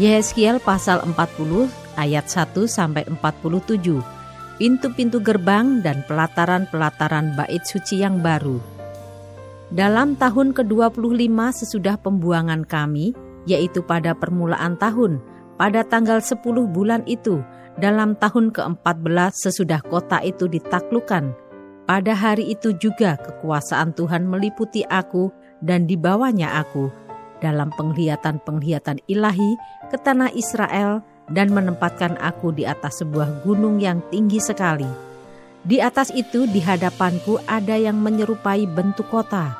Yeskiel pasal 40 ayat 1 sampai 47. Pintu-pintu gerbang dan pelataran-pelataran bait suci yang baru. Dalam tahun ke-25 sesudah pembuangan kami, yaitu pada permulaan tahun, pada tanggal 10 bulan itu, dalam tahun ke-14 sesudah kota itu ditaklukkan, pada hari itu juga kekuasaan Tuhan meliputi aku dan dibawanya aku, dalam penglihatan-penglihatan ilahi ke tanah Israel dan menempatkan aku di atas sebuah gunung yang tinggi sekali. Di atas itu di hadapanku ada yang menyerupai bentuk kota.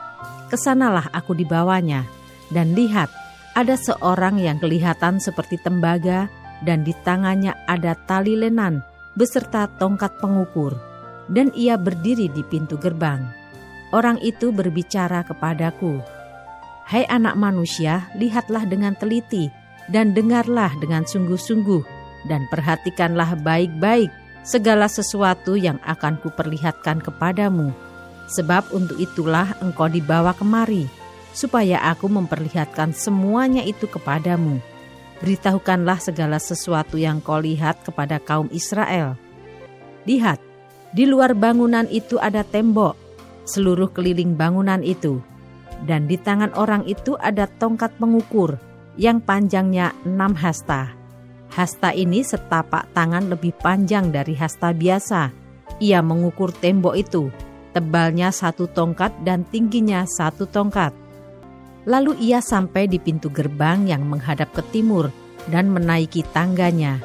Ke sanalah aku dibawanya, dan lihat, ada seorang yang kelihatan seperti tembaga, dan di tangannya ada tali lenan beserta tongkat pengukur, dan ia berdiri di pintu gerbang. Orang itu berbicara kepadaku, Hai anak manusia, lihatlah dengan teliti dan dengarlah dengan sungguh-sungguh dan perhatikanlah baik-baik segala sesuatu yang akan kuperlihatkan kepadamu. Sebab untuk itulah engkau dibawa kemari, supaya aku memperlihatkan semuanya itu kepadamu. Beritahukanlah segala sesuatu yang kau lihat kepada kaum Israel. Lihat, di luar bangunan itu ada tembok, seluruh keliling bangunan itu dan di tangan orang itu ada tongkat pengukur yang panjangnya enam hasta. Hasta ini setapak tangan lebih panjang dari hasta biasa. Ia mengukur tembok itu, tebalnya satu tongkat dan tingginya satu tongkat. Lalu ia sampai di pintu gerbang yang menghadap ke timur dan menaiki tangganya.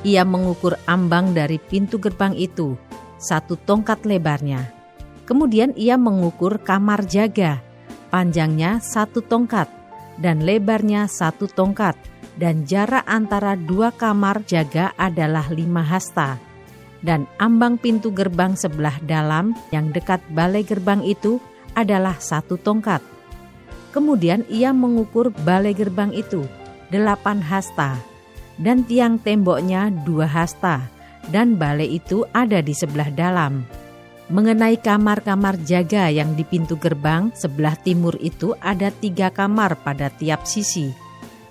Ia mengukur ambang dari pintu gerbang itu, satu tongkat lebarnya. Kemudian ia mengukur kamar jaga, panjangnya satu tongkat dan lebarnya satu tongkat, dan jarak antara dua kamar jaga adalah lima hasta. Dan ambang pintu gerbang sebelah dalam yang dekat balai gerbang itu adalah satu tongkat. Kemudian ia mengukur balai gerbang itu, delapan hasta, dan tiang temboknya dua hasta, dan balai itu ada di sebelah dalam Mengenai kamar-kamar jaga yang di pintu gerbang sebelah timur itu ada tiga kamar pada tiap sisi.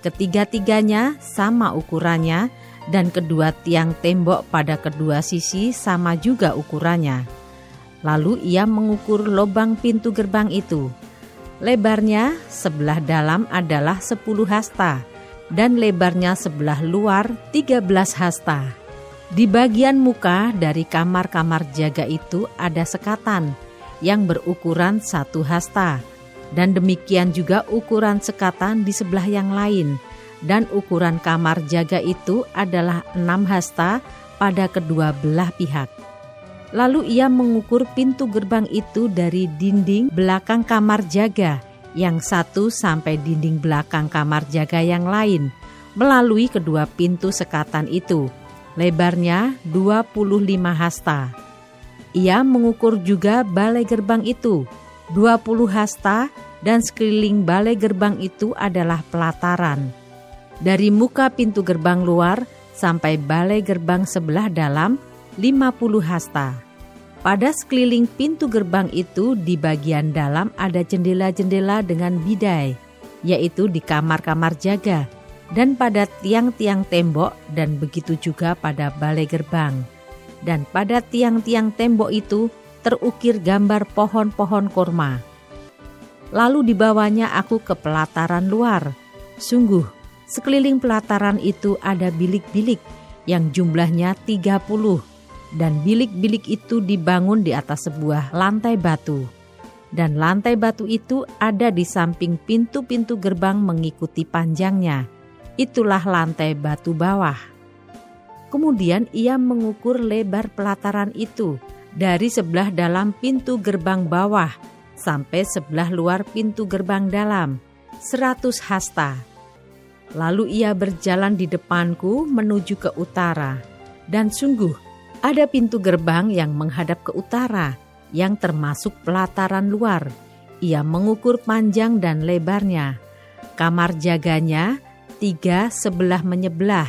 Ketiga-tiganya sama ukurannya dan kedua tiang tembok pada kedua sisi sama juga ukurannya. Lalu ia mengukur lubang pintu gerbang itu. Lebarnya sebelah dalam adalah 10 hasta dan lebarnya sebelah luar 13 hasta. Di bagian muka dari kamar-kamar jaga itu ada sekatan yang berukuran satu hasta, dan demikian juga ukuran sekatan di sebelah yang lain, dan ukuran kamar jaga itu adalah enam hasta pada kedua belah pihak. Lalu ia mengukur pintu gerbang itu dari dinding belakang kamar jaga yang satu sampai dinding belakang kamar jaga yang lain, melalui kedua pintu sekatan itu lebarnya 25 hasta. Ia mengukur juga balai gerbang itu, 20 hasta dan sekeliling balai gerbang itu adalah pelataran. Dari muka pintu gerbang luar sampai balai gerbang sebelah dalam 50 hasta. Pada sekeliling pintu gerbang itu di bagian dalam ada jendela-jendela dengan bidai, yaitu di kamar-kamar jaga dan pada tiang-tiang tembok dan begitu juga pada balai gerbang. Dan pada tiang-tiang tembok itu terukir gambar pohon-pohon korma. Lalu dibawanya aku ke pelataran luar. Sungguh, sekeliling pelataran itu ada bilik-bilik yang jumlahnya 30 dan bilik-bilik itu dibangun di atas sebuah lantai batu. Dan lantai batu itu ada di samping pintu-pintu gerbang mengikuti panjangnya itulah lantai batu bawah. Kemudian ia mengukur lebar pelataran itu dari sebelah dalam pintu gerbang bawah sampai sebelah luar pintu gerbang dalam. seratus hasta. Lalu ia berjalan di depanku menuju ke utara, dan sungguh ada pintu gerbang yang menghadap ke utara, yang termasuk pelataran luar. Ia mengukur panjang dan lebarnya. Kamar jaganya tiga sebelah menyebelah.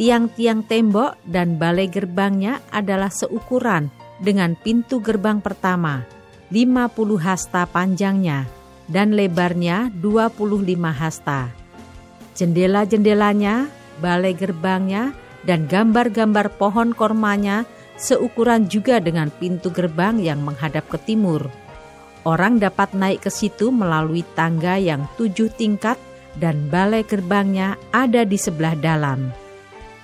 Tiang-tiang tembok dan balai gerbangnya adalah seukuran dengan pintu gerbang pertama, 50 hasta panjangnya, dan lebarnya 25 hasta Jendela-jendelanya, balai gerbangnya, dan gambar-gambar pohon kormanya seukuran juga dengan pintu gerbang yang menghadap ke timur. Orang dapat naik ke situ melalui tangga yang tujuh tingkat dan balai gerbangnya ada di sebelah dalam.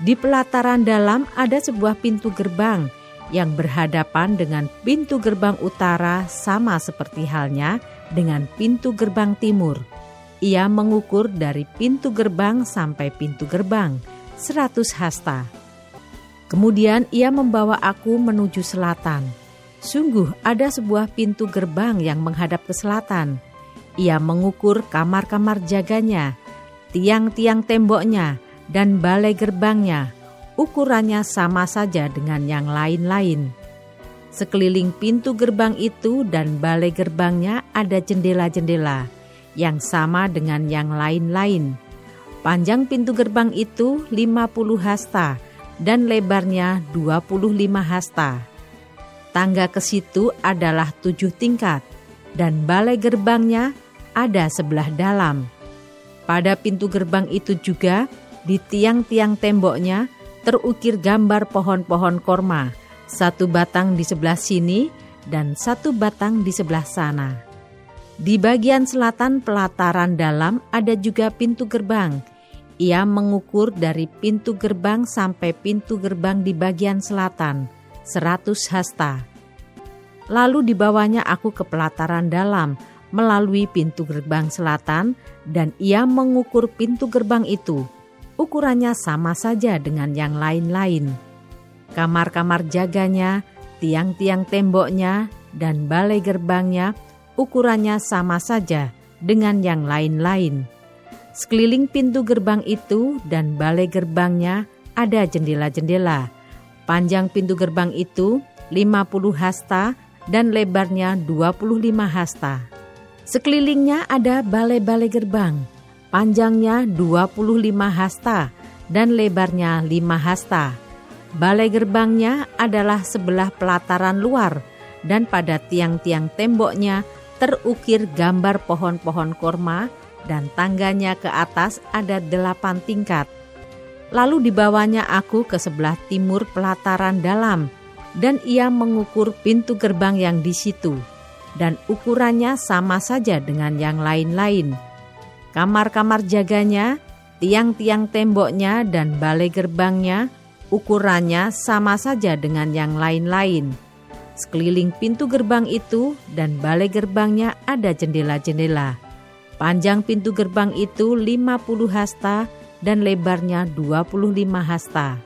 Di pelataran dalam ada sebuah pintu gerbang yang berhadapan dengan pintu gerbang utara sama seperti halnya dengan pintu gerbang timur ia mengukur dari pintu gerbang sampai pintu gerbang, seratus hasta. Kemudian ia membawa aku menuju selatan. Sungguh ada sebuah pintu gerbang yang menghadap ke selatan. Ia mengukur kamar-kamar jaganya, tiang-tiang temboknya, dan balai gerbangnya. Ukurannya sama saja dengan yang lain-lain. Sekeliling pintu gerbang itu dan balai gerbangnya ada jendela-jendela yang sama dengan yang lain-lain. Panjang pintu gerbang itu 50 hasta dan lebarnya 25 hasta. Tangga ke situ adalah tujuh tingkat dan balai gerbangnya ada sebelah dalam. Pada pintu gerbang itu juga di tiang-tiang temboknya terukir gambar pohon-pohon korma, satu batang di sebelah sini dan satu batang di sebelah sana. Di bagian selatan pelataran dalam ada juga pintu gerbang. Ia mengukur dari pintu gerbang sampai pintu gerbang di bagian selatan, 100 hasta. Lalu dibawanya aku ke pelataran dalam melalui pintu gerbang selatan dan ia mengukur pintu gerbang itu. Ukurannya sama saja dengan yang lain-lain. Kamar-kamar jaganya, tiang-tiang temboknya, dan balai gerbangnya ukurannya sama saja dengan yang lain-lain. Sekeliling pintu gerbang itu dan balai gerbangnya ada jendela-jendela. Panjang pintu gerbang itu 50 hasta dan lebarnya 25 hasta. Sekelilingnya ada balai-balai gerbang. Panjangnya 25 hasta dan lebarnya 5 hasta. Balai gerbangnya adalah sebelah pelataran luar dan pada tiang-tiang temboknya terukir gambar pohon-pohon korma dan tangganya ke atas ada delapan tingkat. Lalu dibawanya aku ke sebelah timur pelataran dalam, dan ia mengukur pintu gerbang yang di situ, dan ukurannya sama saja dengan yang lain-lain. Kamar-kamar jaganya, tiang-tiang temboknya, dan balai gerbangnya, ukurannya sama saja dengan yang lain-lain Sekeliling pintu gerbang itu dan balai gerbangnya ada jendela-jendela. Panjang pintu gerbang itu 50 hasta dan lebarnya 25 hasta.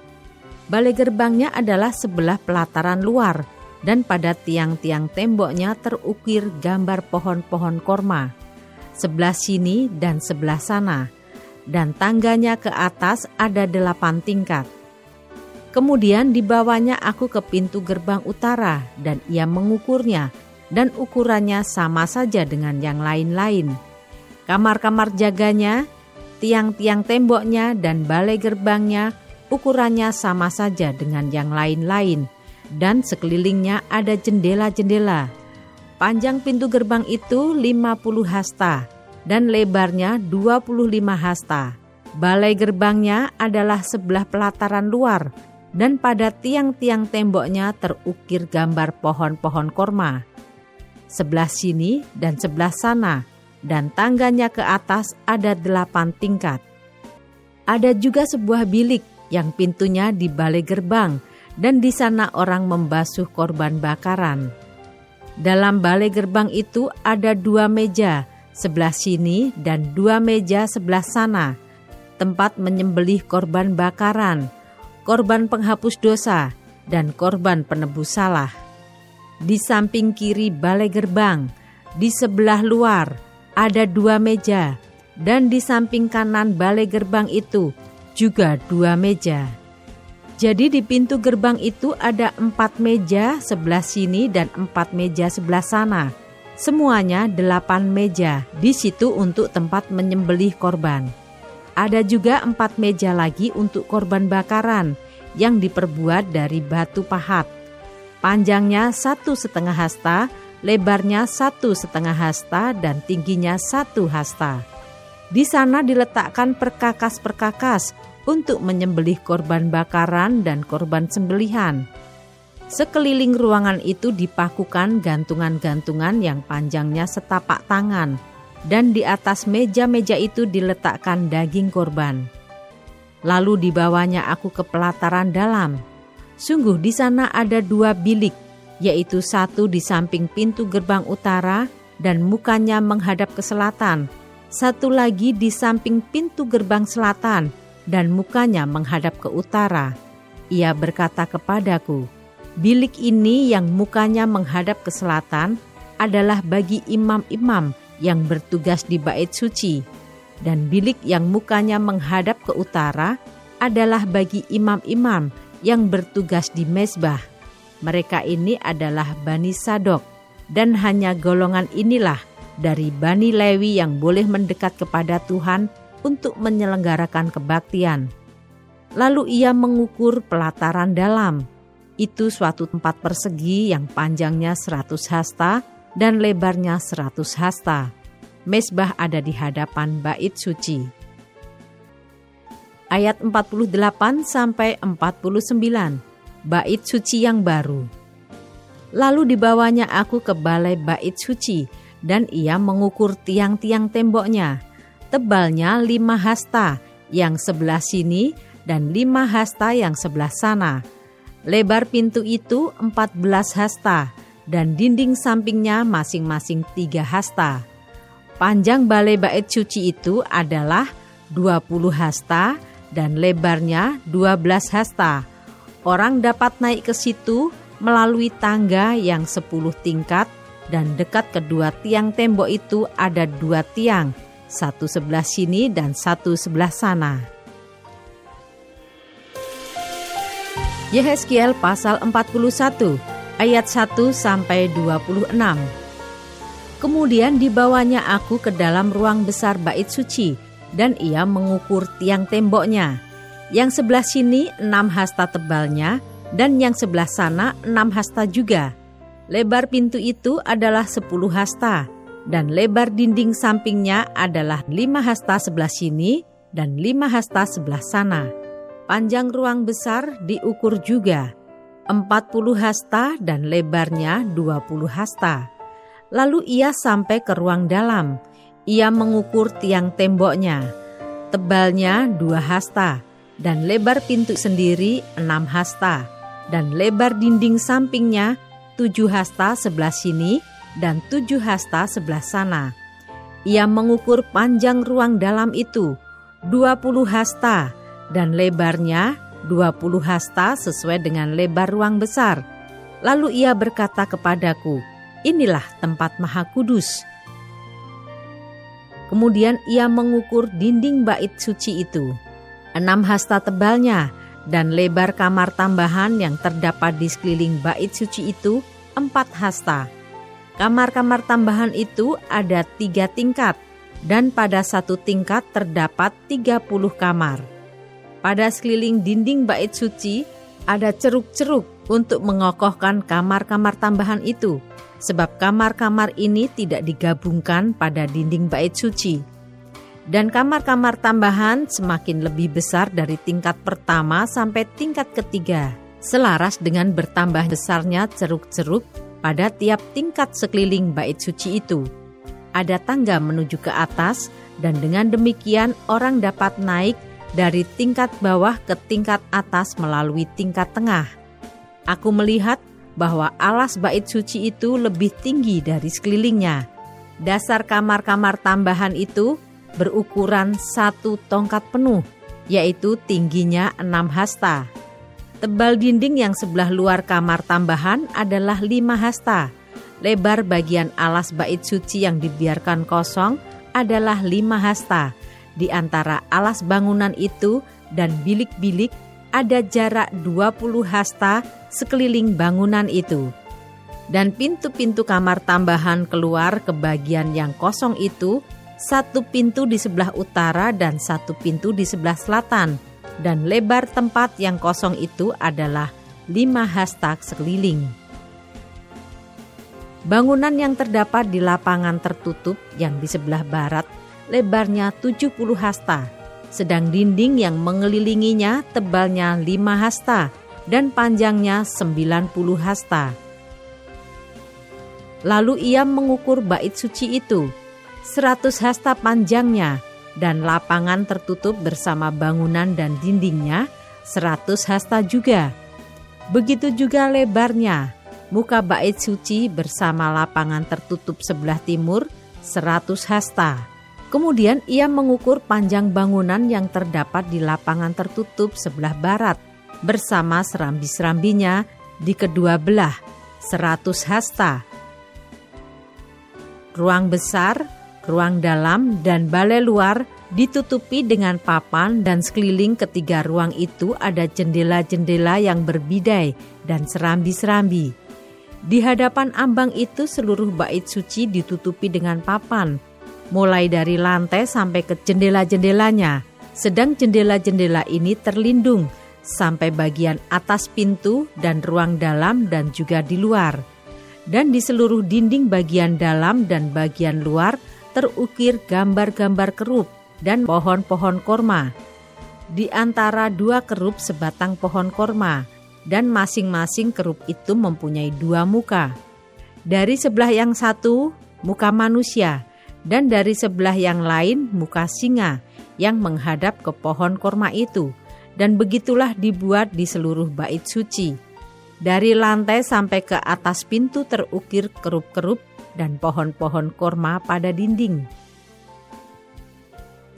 Balai gerbangnya adalah sebelah pelataran luar dan pada tiang-tiang temboknya terukir gambar pohon-pohon korma. Sebelah sini dan sebelah sana. Dan tangganya ke atas ada delapan tingkat Kemudian dibawanya aku ke pintu gerbang utara dan ia mengukurnya dan ukurannya sama saja dengan yang lain-lain. Kamar-kamar jaganya, tiang-tiang temboknya dan balai gerbangnya ukurannya sama saja dengan yang lain-lain dan sekelilingnya ada jendela-jendela. Panjang pintu gerbang itu 50 hasta dan lebarnya 25 hasta. Balai gerbangnya adalah sebelah pelataran luar dan pada tiang-tiang temboknya terukir gambar pohon-pohon korma. Sebelah sini dan sebelah sana, dan tangganya ke atas ada delapan tingkat. Ada juga sebuah bilik yang pintunya di balai gerbang, dan di sana orang membasuh korban bakaran. Dalam balai gerbang itu ada dua meja, sebelah sini dan dua meja sebelah sana, tempat menyembelih korban bakaran korban penghapus dosa, dan korban penebus salah. Di samping kiri balai gerbang, di sebelah luar, ada dua meja, dan di samping kanan balai gerbang itu juga dua meja. Jadi di pintu gerbang itu ada empat meja sebelah sini dan empat meja sebelah sana. Semuanya delapan meja di situ untuk tempat menyembelih korban. Ada juga empat meja lagi untuk korban bakaran yang diperbuat dari batu pahat. Panjangnya satu setengah hasta, lebarnya satu setengah hasta, dan tingginya satu hasta. Di sana diletakkan perkakas-perkakas untuk menyembelih korban bakaran dan korban sembelihan. Sekeliling ruangan itu dipakukan gantungan-gantungan yang panjangnya setapak tangan, dan di atas meja-meja itu diletakkan daging korban. Lalu dibawanya aku ke pelataran dalam. Sungguh di sana ada dua bilik, yaitu satu di samping pintu gerbang utara dan mukanya menghadap ke selatan, satu lagi di samping pintu gerbang selatan dan mukanya menghadap ke utara. Ia berkata kepadaku, bilik ini yang mukanya menghadap ke selatan adalah bagi imam-imam yang bertugas di bait suci, dan bilik yang mukanya menghadap ke utara adalah bagi imam-imam yang bertugas di mezbah. Mereka ini adalah Bani Sadok, dan hanya golongan inilah dari Bani Lewi yang boleh mendekat kepada Tuhan untuk menyelenggarakan kebaktian. Lalu ia mengukur pelataran dalam. Itu suatu tempat persegi yang panjangnya 100 hasta dan lebarnya 100 hasta. Mesbah ada di hadapan bait suci. Ayat 48 sampai 49. Bait suci yang baru. Lalu dibawanya aku ke balai bait suci dan ia mengukur tiang-tiang temboknya. Tebalnya lima hasta yang sebelah sini dan lima hasta yang sebelah sana. Lebar pintu itu empat belas hasta dan dinding sampingnya masing-masing tiga hasta. Panjang balai bait suci itu adalah 20 hasta dan lebarnya 12 hasta. Orang dapat naik ke situ melalui tangga yang 10 tingkat dan dekat kedua tiang tembok itu ada dua tiang, satu sebelah sini dan satu sebelah sana. Yehezkiel pasal 41 ayat 1 sampai 26. Kemudian dibawanya aku ke dalam ruang besar bait suci dan ia mengukur tiang temboknya. Yang sebelah sini enam hasta tebalnya dan yang sebelah sana enam hasta juga Lebar pintu itu adalah 10 hasta dan lebar dinding sampingnya adalah 5 hasta sebelah sini dan 5 hasta sebelah sana. Panjang ruang besar diukur juga 40 hasta dan lebarnya 20 hasta. Lalu ia sampai ke ruang dalam. Ia mengukur tiang temboknya. Tebalnya 2 hasta dan lebar pintu sendiri 6 hasta dan lebar dinding sampingnya tujuh hasta sebelah sini dan tujuh hasta sebelah sana. Ia mengukur panjang ruang dalam itu, dua puluh hasta, dan lebarnya dua puluh hasta sesuai dengan lebar ruang besar. Lalu ia berkata kepadaku, inilah tempat maha kudus. Kemudian ia mengukur dinding bait suci itu. Enam hasta tebalnya dan lebar kamar tambahan yang terdapat di sekeliling bait suci itu empat hasta. Kamar-kamar tambahan itu ada tiga tingkat, dan pada satu tingkat terdapat tiga puluh kamar. Pada sekeliling dinding bait suci ada ceruk-ceruk untuk mengokohkan kamar-kamar tambahan itu, sebab kamar-kamar ini tidak digabungkan pada dinding bait suci dan kamar-kamar tambahan semakin lebih besar dari tingkat pertama sampai tingkat ketiga, selaras dengan bertambah besarnya ceruk-ceruk pada tiap tingkat sekeliling bait suci itu. Ada tangga menuju ke atas, dan dengan demikian orang dapat naik dari tingkat bawah ke tingkat atas melalui tingkat tengah. Aku melihat bahwa alas bait suci itu lebih tinggi dari sekelilingnya. Dasar kamar-kamar tambahan itu berukuran satu tongkat penuh, yaitu tingginya enam hasta. Tebal dinding yang sebelah luar kamar tambahan adalah lima hasta. Lebar bagian alas bait suci yang dibiarkan kosong adalah lima hasta. Di antara alas bangunan itu dan bilik-bilik ada jarak 20 hasta sekeliling bangunan itu. Dan pintu-pintu kamar tambahan keluar ke bagian yang kosong itu, satu pintu di sebelah utara dan satu pintu di sebelah selatan. Dan lebar tempat yang kosong itu adalah lima hasta sekeliling. Bangunan yang terdapat di lapangan tertutup yang di sebelah barat lebarnya 70 hasta sedang dinding yang mengelilinginya tebalnya 5 hasta dan panjangnya 90 hasta. Lalu ia mengukur bait suci itu, 100 hasta panjangnya, dan lapangan tertutup bersama bangunan dan dindingnya 100 hasta juga. Begitu juga lebarnya, muka bait suci bersama lapangan tertutup sebelah timur 100 hasta Kemudian ia mengukur panjang bangunan yang terdapat di lapangan tertutup sebelah barat bersama serambi-serambinya di kedua belah, seratus hasta. Ruang besar, ruang dalam, dan balai luar ditutupi dengan papan dan sekeliling ketiga ruang itu ada jendela-jendela yang berbidai dan serambi-serambi. Di hadapan ambang itu seluruh bait suci ditutupi dengan papan, mulai dari lantai sampai ke jendela-jendelanya. Sedang jendela-jendela ini terlindung sampai bagian atas pintu dan ruang dalam dan juga di luar. Dan di seluruh dinding bagian dalam dan bagian luar terukir gambar-gambar kerup dan pohon-pohon korma. Di antara dua kerup sebatang pohon korma, dan masing-masing kerup itu mempunyai dua muka. Dari sebelah yang satu, muka manusia, dan dari sebelah yang lain muka singa yang menghadap ke pohon korma itu. Dan begitulah dibuat di seluruh bait suci. Dari lantai sampai ke atas pintu terukir kerup-kerup dan pohon-pohon korma pada dinding.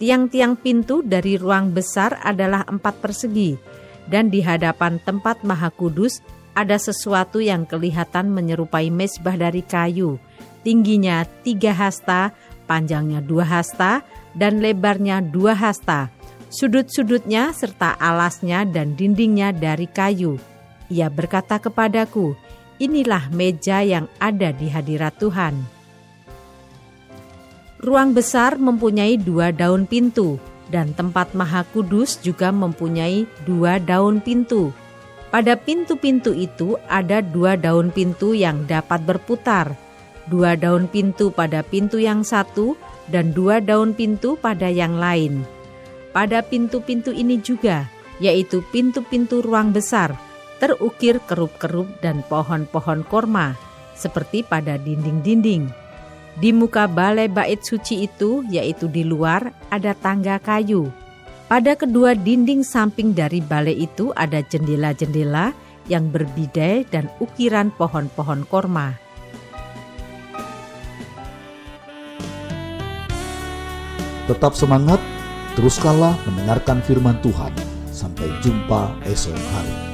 Tiang-tiang pintu dari ruang besar adalah empat persegi, dan di hadapan tempat maha kudus ada sesuatu yang kelihatan menyerupai mesbah dari kayu, tingginya tiga hasta, panjangnya dua hasta dan lebarnya dua hasta. Sudut-sudutnya serta alasnya dan dindingnya dari kayu. Ia berkata kepadaku, inilah meja yang ada di hadirat Tuhan. Ruang besar mempunyai dua daun pintu, dan tempat maha kudus juga mempunyai dua daun pintu. Pada pintu-pintu itu ada dua daun pintu yang dapat berputar, dua daun pintu pada pintu yang satu, dan dua daun pintu pada yang lain. Pada pintu-pintu ini juga, yaitu pintu-pintu ruang besar, terukir kerup-kerup dan pohon-pohon korma, seperti pada dinding-dinding. Di muka balai bait suci itu, yaitu di luar, ada tangga kayu. Pada kedua dinding samping dari balai itu ada jendela-jendela yang berbidai dan ukiran pohon-pohon korma. Tetap semangat, teruskanlah mendengarkan firman Tuhan. Sampai jumpa esok hari.